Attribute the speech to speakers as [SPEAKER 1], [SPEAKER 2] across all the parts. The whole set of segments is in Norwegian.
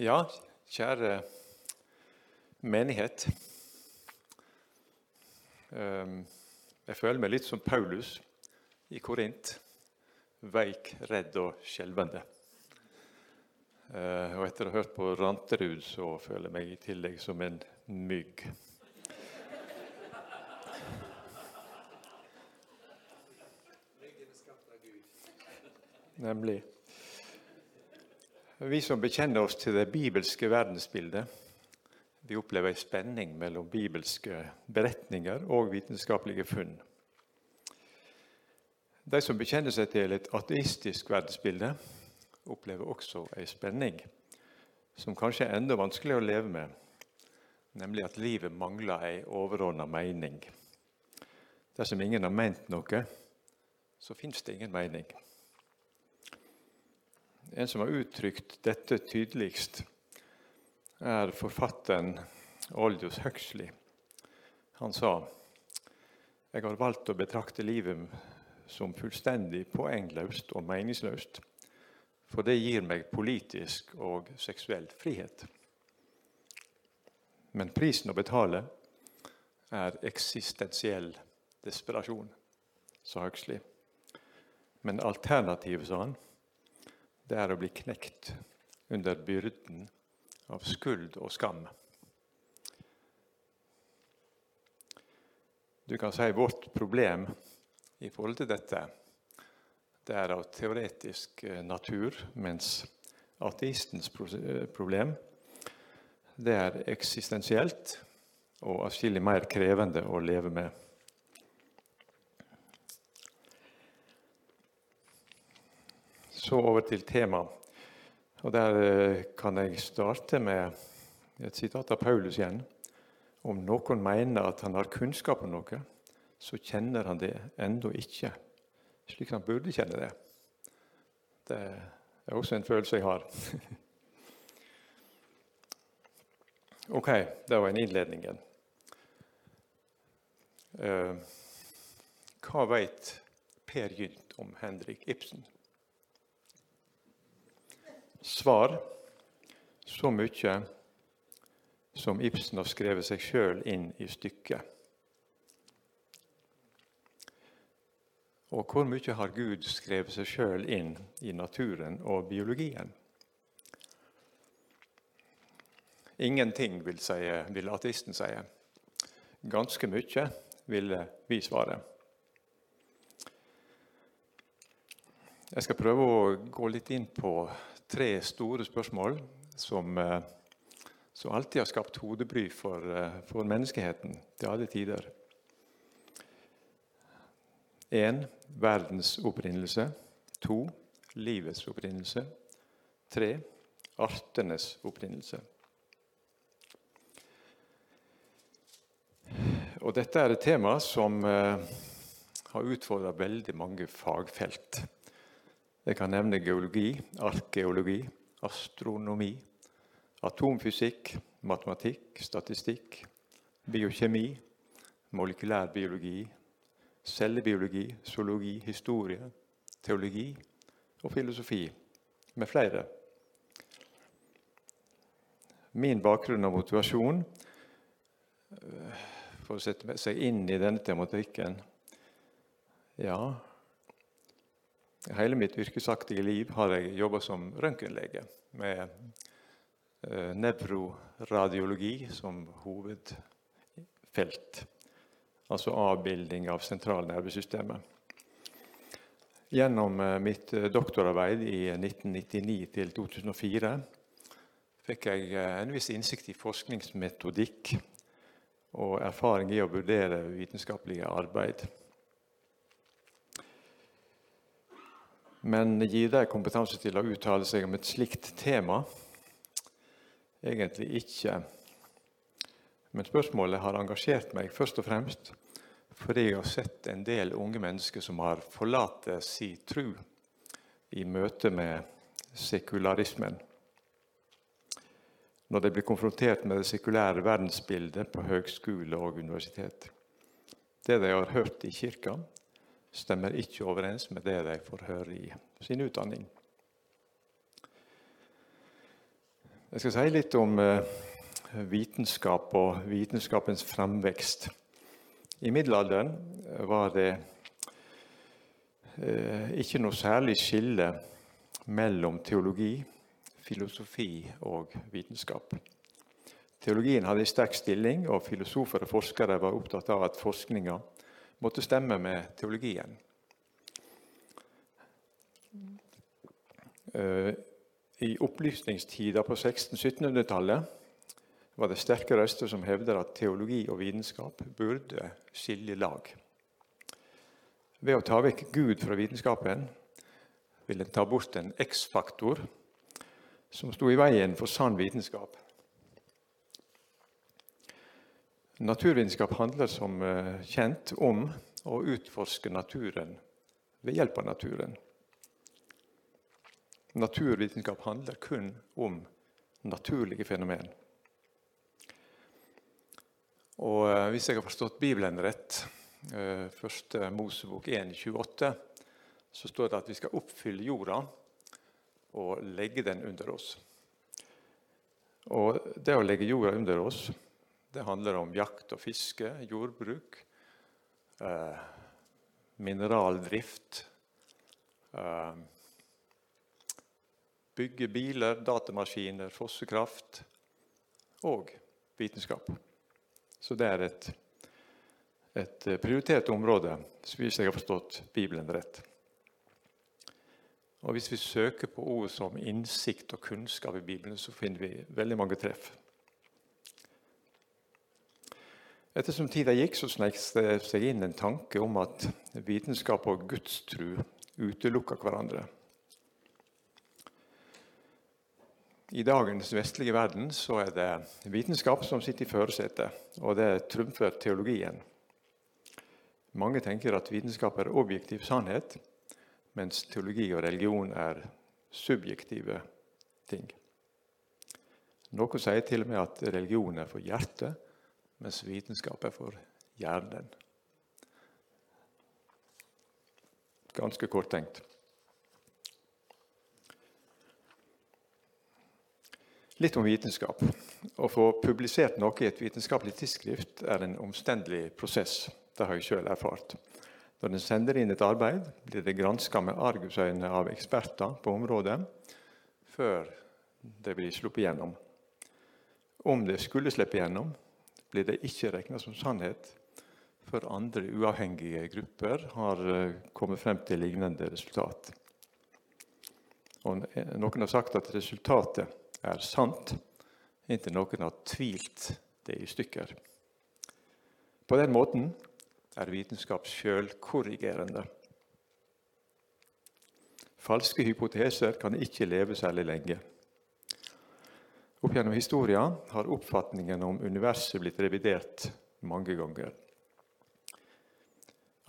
[SPEAKER 1] Ja, kjære menighet. Ehm, jeg føler meg litt som Paulus i Korint. Veik, redd og skjelvende. Eh, og etter å ha hørt på Ranterud, så føler jeg meg i tillegg som en mygg. Nemlig. Vi som bekjenner oss til det bibelske verdensbildet, vi opplever en spenning mellom bibelske beretninger og vitenskapelige funn. De som bekjenner seg til et ateistisk verdensbilde, opplever også en spenning som kanskje er enda vanskeligere å leve med, nemlig at livet mangler en overordna mening. Dersom ingen har ment noe, så fins det ingen mening. En som har uttrykt dette tydeligst, er forfatteren Oldius Huxley. Han sa jeg har valgt å betrakte livet som fullstendig poengløst og meningsløst, for det gir meg politisk og seksuell frihet. Men prisen å betale er eksistensiell desperasjon, sa Huxley. Men alternativet, sa han, det er å bli knekt under byrden av skuld og skam. Du kan si vårt problem i forhold til dette det er av teoretisk eh, natur, mens ateistens eh, problem det er eksistensielt og atskillig mer krevende å leve med. Så over til temaet. Og Der eh, kan jeg starte med et sitat av Paulus igjen. Om noen mener at han har kunnskap om noe, så kjenner han det ennå ikke slik han burde kjenne det. Det er også en følelse jeg har. ok, det var en innledning. Uh, hva veit Per Gynt om Henrik Ibsen? Svar så mye som Ibsen har skrevet seg sjøl inn i stykket. Og hvor mye har Gud skrevet seg sjøl inn i naturen og biologien? Ingenting, vil, si, vil ateisten si. Ganske mye, ville vi svare. Jeg skal prøve å gå litt inn på tre store spørsmål som, eh, som alltid har skapt hodebry for, eh, for menneskeheten til alle tider. Én verdens opprinnelse. To livets opprinnelse. Tre artenes opprinnelse. Og Dette er et tema som uh, har utfordra veldig mange fagfelt. Jeg kan nevne geologi, arkeologi, astronomi, atomfysikk, matematikk, statistikk, biokjemi, molekylærbiologi, cellebiologi, zoologi, historie, teologi og filosofi, med flere. Min bakgrunn og motivasjon eh, for å sette seg inn i denne tematikken Ja, Hele mitt yrkesaktige liv har jeg jobba som røntgenlege med eh, nevroradiologi som hovedfelt. Altså avbilding av sentralnervesystemet. Gjennom eh, mitt eh, doktorarbeid i 1999 til 2004 fikk jeg en viss innsikt i forskningsmetodikk og erfaring i å vurdere vitenskapelige arbeid. Men gir dem kompetanse til å uttale seg om et slikt tema? Egentlig ikke. Men spørsmålet har engasjert meg først og fremst fordi jeg har sett en del unge mennesker som har forlatt sin tro i møte med sekularismen. Når de blir konfrontert med det sekulære verdensbildet på høgskole og universitet. Det de har hørt i kirka, stemmer ikke overens med det de får høre i sin utdanning. Jeg skal si litt om eh, vitenskap og vitenskapens framvekst. I middelalderen var det eh, ikke noe særlig skille mellom teologi, filosofi og vitenskap. Teologien hadde en sterk stilling, og filosofer og forskere var opptatt av at forskninga måtte stemme med teologien. Eh, i opplysningstida på 1600-1700-tallet var det sterke røster som hevder at teologi og vitenskap burde skille lag. Ved å ta vekk Gud fra vitenskapen vil en ta bort en X-faktor som sto i veien for sann vitenskap. Naturvitenskap handler som eh, kjent om å utforske naturen ved hjelp av naturen. Naturvitenskap handler kun om naturlige fenomen. Og eh, Hvis jeg har forstått Bibelen rett, eh, første Mosebok 1,28, så står det at vi skal oppfylle jorda og legge den under oss. Og Det å legge jorda under oss, det handler om jakt og fiske, jordbruk, eh, mineraldrift. Eh, bygge biler, datamaskiner, fossekraft og vitenskap. Så det er et, et prioritert område, hvis jeg har forstått Bibelen rett. Og Hvis vi søker på ord som innsikt og kunnskap i Bibelen, så finner vi veldig mange treff. Ettersom tida gikk, så snek det seg inn en tanke om at vitenskap og gudstru utelukker hverandre. I dagens vestlige verden så er det vitenskap som sitter i førersetet, og det trumfer teologien. Mange tenker at vitenskap er objektiv sannhet, mens teologi og religion er subjektive ting. Noen sier til og med at religion er for hjertet, mens vitenskap er for hjernen. Ganske kort tenkt. Litt om vitenskap. Å få publisert noe i et vitenskapelig tidsskrift er en omstendelig prosess. Det har jeg sjøl erfart. Når en sender inn et arbeid, blir det granska med argusøyne av eksperter på området før det blir sluppet gjennom. Om det skulle slippe gjennom, blir det ikke regna som sannhet før andre uavhengige grupper har eh, kommet frem til lignende resultat. Og noen har sagt at resultatet er sant, inntil noen har tvilt det i stykker. På den måten er vitenskap sjølkorrigerende. Falske hypoteser kan ikke leve særlig lenge. Opp gjennom historien har oppfatningen om universet blitt revidert mange ganger.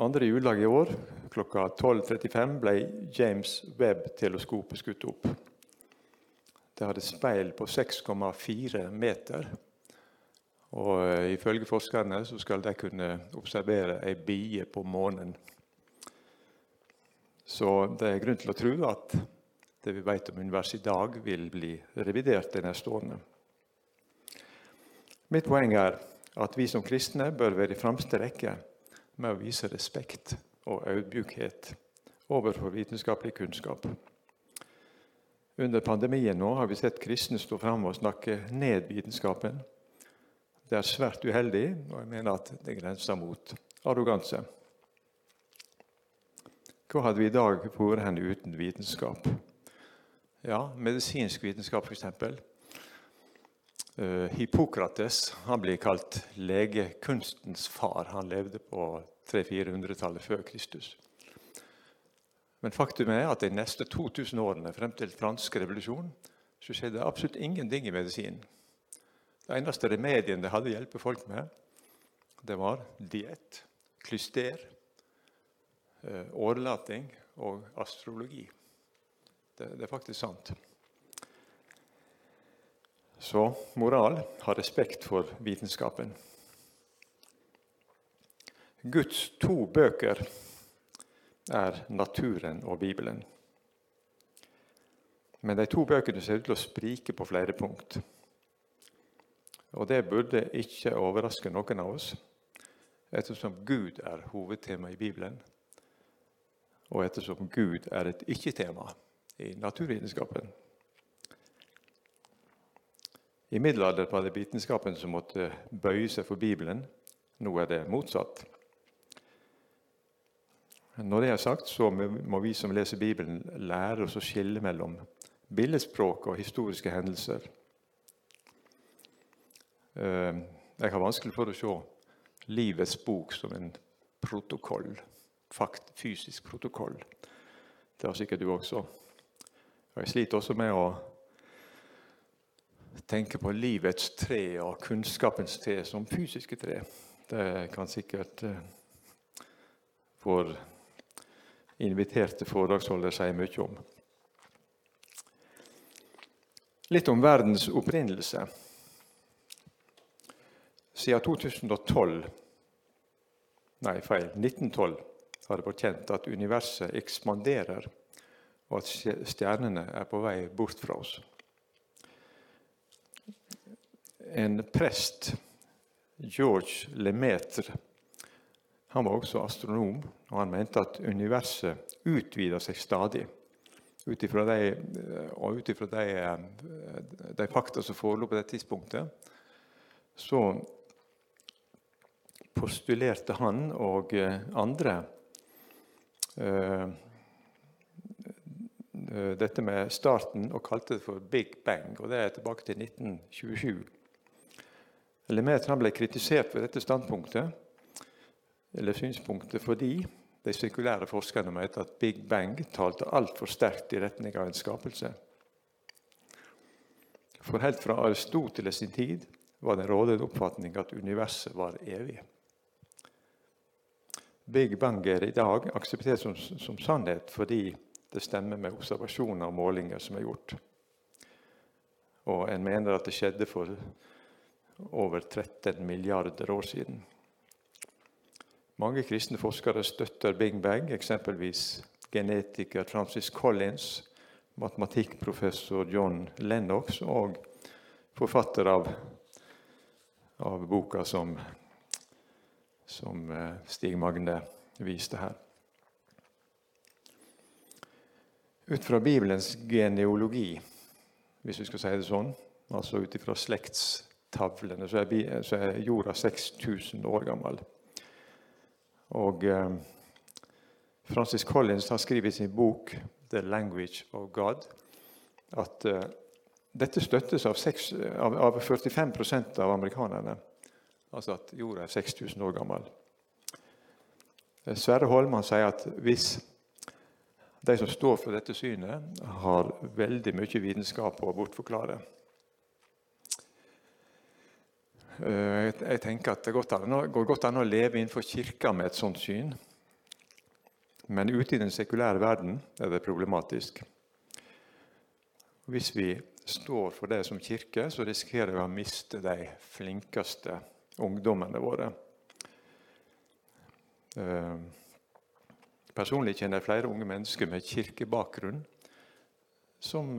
[SPEAKER 1] Andre juledag i år klokka 12.35 ble James Webb-teleskopet skutt opp. Det hadde speil på 6,4 meter. Og eh, Ifølge forskerne så skal de kunne observere ei bie på månen. Så det er grunn til å tro at det vi vet om universet i dag, vil bli revidert de neste årene. Mitt poeng er at vi som kristne bør være i fremste rekke med å vise respekt og audmjukhet overfor vitenskapelig kunnskap. Under pandemien nå har vi sett kristne stå fram og snakke ned vitenskapen. Det er svært uheldig, og jeg mener at det grenser mot arroganse. Hva hadde vi i dag vært hen uten vitenskap? Ja, medisinsk vitenskap, f.eks. Uh, eh, Hippokrates han blir kalt legekunstens far. Han levde på 300-400-tallet før Kristus. Men faktum er at de neste 2000 årene frem til fransk revolusjon så skjedde absolutt ingenting i medisinen. Det eneste remedien de hadde å hjelpe folk med, det var diett, klyster, eh, årelating og astrologi. Det, det er faktisk sant. Så moral har respekt for vitenskapen. Guds to bøker er naturen og Bibelen. Men de to bøkene ser ut til å sprike på flere punkt. Og det burde ikke overraske noen av oss, ettersom Gud er hovedtema i Bibelen, og ettersom Gud er et ikke-tema i naturvitenskapen. I middelalderen var det vitenskapen som måtte bøye seg for Bibelen. Nå er det motsatt. Når det er sagt, så må vi som leser Bibelen, lære oss å skille mellom billedspråk og historiske hendelser. Eh, jeg har vanskelig for å se livets bok som en protokoll. Fakt, fysisk protokoll. Det har sikkert du også. Jeg sliter også med å tenke på livets tre og kunnskapens tre som fysiske tre. Det kan sikkert uh, vår inviterte foredragsholder si mye om. Litt om verdens opprinnelse. Siden 2012 Nei, feil. 1912 har det vært kjent at universet ekspanderer, og at stjernene er på vei bort fra oss. En prest, George Lemaitre, han var også astronom, og han mente at universet utvider seg stadig. Ut ifra de, og ut ifra de, de fakta som forelå på det tidspunktet, så postulerte han og eh, andre eh, eh, dette med starten og kalte det for Big Bang. og Det er tilbake til 1927. Lemaitre ble kritisert for dette standpunktet eller synspunktet fordi de sekulære forskerne mente at Big Bang talte altfor sterkt i retning av en skapelse. For helt fra Aristoteles sin tid var det en rådende oppfatning at universet var evig. Big Bang er i dag akseptert som, som, sannhet fordi det stemmer med observasjoner og målinger som er gjort. Og en mener at det skjedde for over 13 milliarder år siden. Mange kristne forskere støtter Big Bang, eksempelvis genetiker Francis Collins, matematikkprofessor John Lennox og forfatter av, av boka som som eh, Stig Magne viste her. Ut fra Bibelens geneologi, hvis vi skal si det sånn, altså ut fra slektstavlene, så er, så er jorda 6000 år gammel. Og eh, Francis Collins har skrevet i sin bok 'The Language of God' at eh, dette støttes av, 6, av, av 45 av amerikanerne. Altså at jorda er 6000 år gammel. Sverre Holman sier at hvis de som står for dette synet, har veldig mye vitenskap å bortforklare eh, Jeg tenker at Det går godt an å leve innenfor kirka med et sånt syn. Men ute i den sekulære verden er det problematisk. Hvis vi står for det som kirke, så risikerer vi å miste de flinkeste ungdommene våre. Personlig kjenner jeg flere unge mennesker med kirkebakgrunn som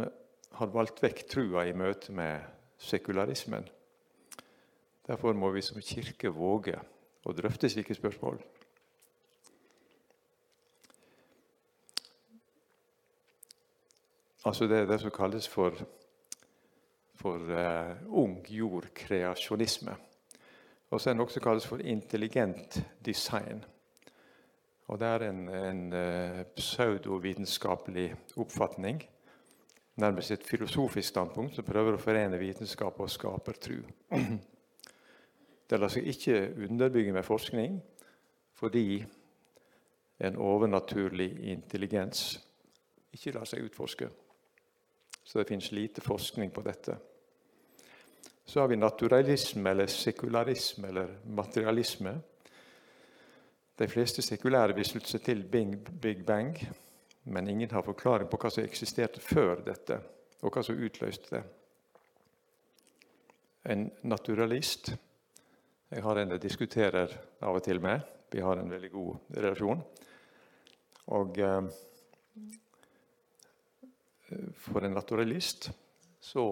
[SPEAKER 1] har valgt vekk trua i møte med sekularismen. Derfor må vi som kirke våge å drøfte slike spørsmål. Altså Det er det som kalles for, for uh, ung jord-kreasjonisme. Og som kalles for intelligent design. Og Det er en, en uh, pseudovitenskapelig oppfatning, nærmest et filosofisk standpunkt, som prøver å forene vitenskap og skapertru. Det lar seg ikke underbygge med forskning, fordi en overnaturlig intelligens ikke lar seg utforske. Så det finnes lite forskning på dette. Så har vi naturalisme eller sekularisme eller materialisme. De fleste sekulære vil slutte seg til Big Bang, men ingen har forklaring på hva som eksisterte før dette, og hva som utløste det. En naturalist Jeg har en jeg diskuterer av og til med. Vi har en veldig god relasjon. Og eh, for en naturalist så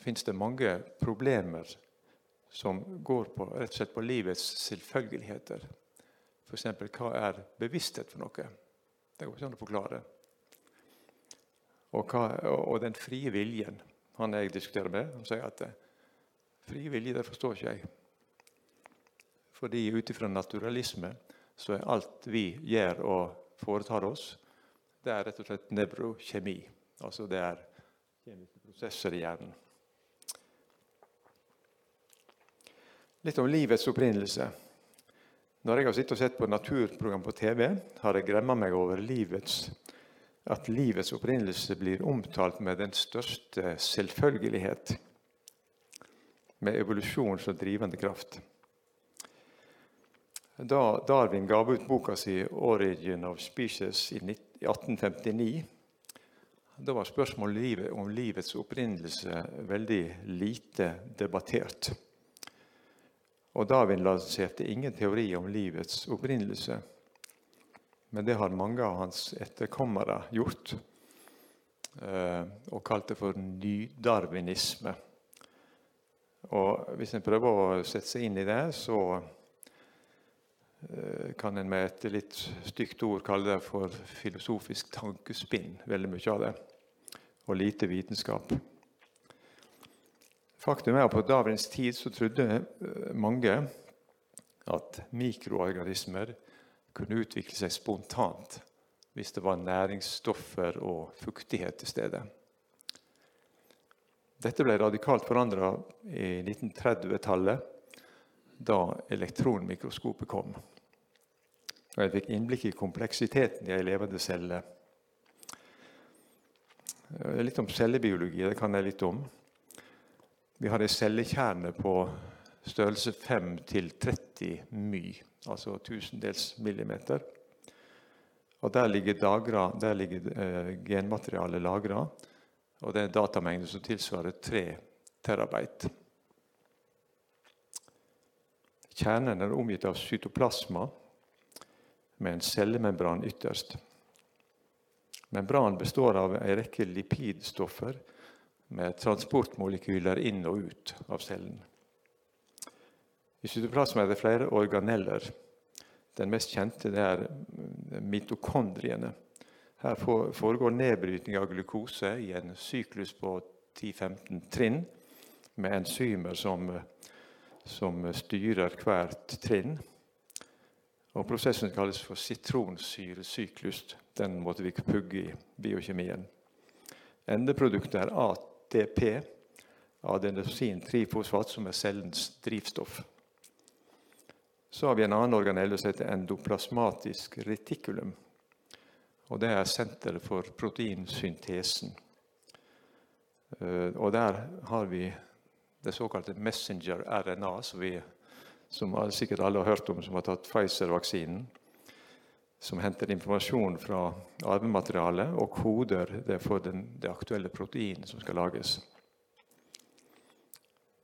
[SPEAKER 1] fins det mange problemer som går på, rett og slett på livets selvfølgeligheter. F.eks. hva er bevissthet for noe? Det går ikke an å forklare. Og, hva, og, den frie viljen. Han jeg diskuterer med, han sier at fri vilje det forstår ikke jeg. Fordi ut ifra naturalisme så er alt vi gjør og foretar oss, det er rett og slett nevrokjemi. Altså det er kjemiske prosesser i hjernen. Litt om livets opprinnelse. Når jeg har sittet og sett på naturprogram på TV, har jeg gremma meg over livets, at livets opprinnelse blir omtalt med den største selvfølgelighet. Med evolusjon som drivende kraft. Da Darwin ga ut boka si 'Origin of Species' i 1859, da var spørsmålet om livets opprinnelse veldig lite debattert. Og Darwin lanserte ingen teori om livets opprinnelse. Men det har mange av hans etterkommere gjort, eh, og kalt det for nydarwinisme. Og Hvis en prøver å sette seg inn i det, så eh, kan en med et litt stygt ord kalle det for filosofisk tankespinn, veldig mye av det. Og lite vitenskap. Faktum er at på dagens tid så trodde eh, mange at mikroorganismer kunne utvikle seg spontant hvis det var næringsstoffer og fuktighet til stede. Dette ble radikalt forandra i 1930-tallet, da elektronmikroskopet kom. Og Jeg fikk innblikk i kompleksiteten i ei levende celle. Litt om cellebiologi det kan jeg litt om. Vi har en cellekjerne på størrelse 5 til 30 my, altså tusendels millimeter. Og Der ligger, dagra, der ligger eh, genmaterialet lagra, og det er en datamengde som tilsvarer 3 terabyte. Kjernen er omgitt av cytoplasma med en cellemembran ytterst. Membranen består av en rekke lipidstoffer med transportmolekyler inn og ut av cellen. I cytoplasma er det flere organeller. Den mest kjente er mitokondriene. Her foregår nedbrytning av glukose i en syklus på 10-15 trinn med enzymer som, som, styrer hvert trinn. Og Prosessen kalles for sitronsyresyklus. Den måtte vi pugge i biokjemien. Endeproduktet er AT ATP, adenosin trifosfat, som er cellens drivstoff. Så har vi en annen organelle som heter endoplasmatisk retikulum. Og Det er senteret for proteinsyntesen. Eh, og Der har vi det såkalte messenger-RNA, som, som sikkert alle har hørt om som har tatt Pfizer-vaksinen som henter informasjon fra arvematerialet og koder det for den, det aktuelle proteinet som skal lages.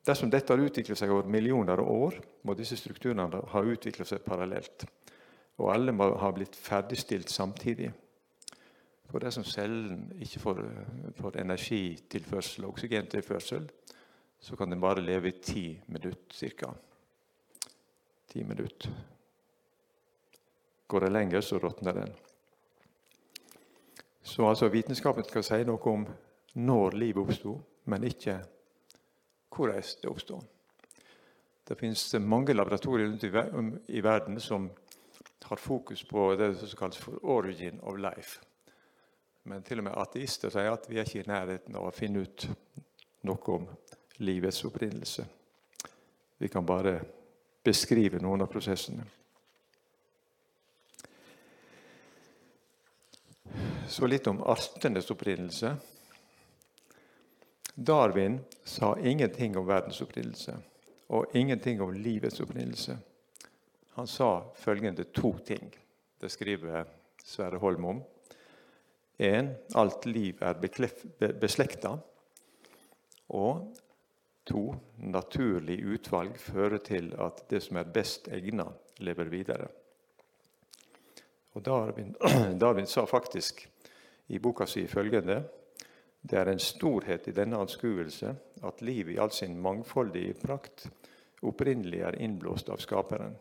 [SPEAKER 1] Dersom dette har utviklet seg over millioner av år, må disse strukturene ha utviklet seg parallelt. Og alle må ha blitt ferdigstilt samtidig. For dersom cellen ikke får, får energitilførsel og oksygentilførsel, så kan den bare leve i ti minutter ca. Ti minutter. Går det lenger, så råtner den. Så altså vitenskapen skal si noe om når livet oppsto, men ikke hvordan det oppstod. Det finnes mange laboratorier rundt i verden som har fokus på det som kalles for 'origin of life'. Men til og med ateister sier at vi er ikke i nærheten av å finne ut noe om livets opprinnelse. Vi kan bare beskrive noen av prosessene. Så litt om artenes opprinnelse. Darwin sa ingenting om verdens opprinnelse og ingenting om livets opprinnelse. Han sa følgende to ting. Det skriver Sverre Holm om. 1. alt liv er beslekta. Og 2. naturlig utvalg fører til at det som er best egna, lever videre. Og Darwin, Darwin sa faktisk i boka si følgende Det er en storhet i denne anskuelse at livet i all sin mangfoldige prakt opprinnelig er innblåst av Skaperen.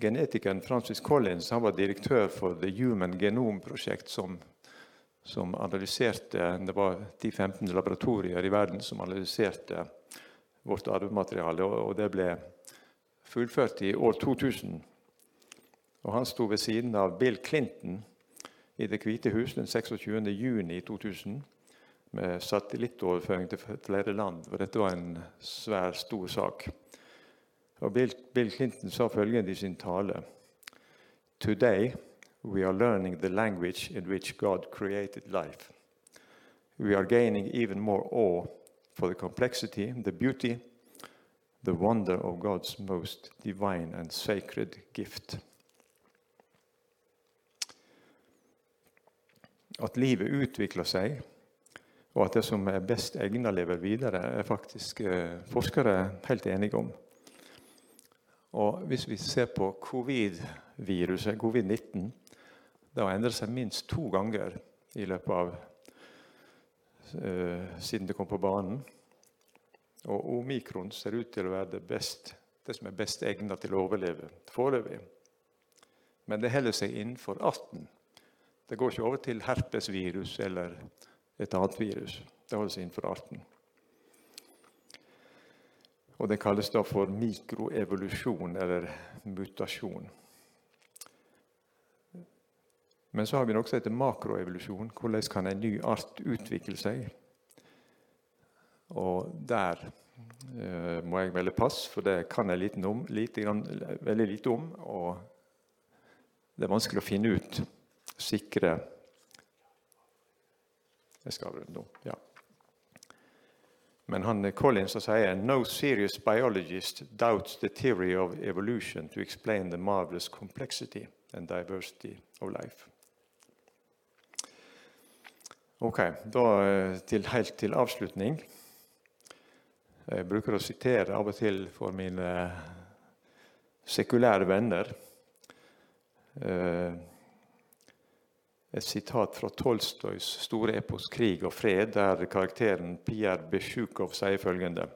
[SPEAKER 1] Genetikeren Francis Collins var direktør for The Human Genome Project, som, som analyserte Det var 10-15 laboratorier i verden som analyserte vårt arvemateriale, og det ble fullført i år 2000. Og han sto ved siden av Bill Clinton i Det hvite hus den 26. juni 2000 med satellittoverføring til flere land. Og dette var en svær, stor sak. Og Bill, Bill Clinton sa følgende i sin tale Today we are learning the language in which God created life. We are gaining even more awe for the complexity, the beauty, the wonder of God's most divine and sacred gift. At livet utvikler seg, og at det som er best egnet, lever videre, er faktisk eh, forskere helt enige om. Og Hvis vi ser på covid-viruset, covid-19, det har endret seg minst to ganger i løpet av uh, siden det kom på banen. Og omikron ser ut til å være det, best, det som er best egnet til å overleve foreløpig. Men det holder seg innenfor 18. Det går ikke over til herpesvirus eller et annet virus. Det holder seg innenfor 18. Og Det kalles da for mikroevolusjon eller mutasjon. Men så har vi noe som heter makroevolusjon. Hvordan kan en ny art utvikle seg? Og der eh, må jeg melde pass, for det kan jeg lite om, lite grann, veldig lite om. Og det er vanskelig å finne ut sikre Jeg skal nå, ja. Men han Collins sier no serious biologist doubts the theory of evolution to explain the marvelous complexity and diversity of life. Ok, da eh, til, Helt til avslutning. Jeg bruker å sitere av og til for mine sekulære venner. Eh, et sitat fra Tolstojs store epos 'Krig og fred', der karakteren Pierre Besjukov sier følgende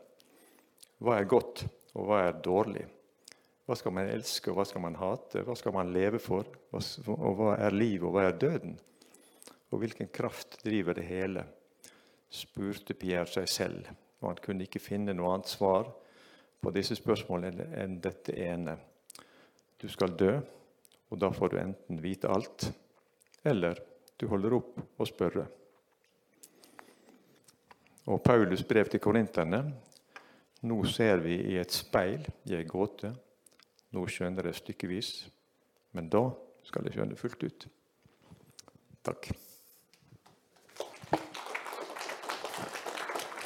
[SPEAKER 1] Hva er godt, og hva er dårlig? Hva skal man elske, og hva skal man hate? Hva skal man leve for? Og hva er liv, og hva er døden? Og hvilken kraft driver det hele? spurte Pierre seg selv, og han kunne ikke finne noe annet svar på disse spørsmålene enn dette ene. Du skal dø, og da får du enten vite alt eller du holder opp å spørre. Og Paulus' brev til korinterne nå ser vi i et speil i ei gåte. Nå skjønner jeg stykkevis, men da skal jeg skjønne fullt ut. Takk.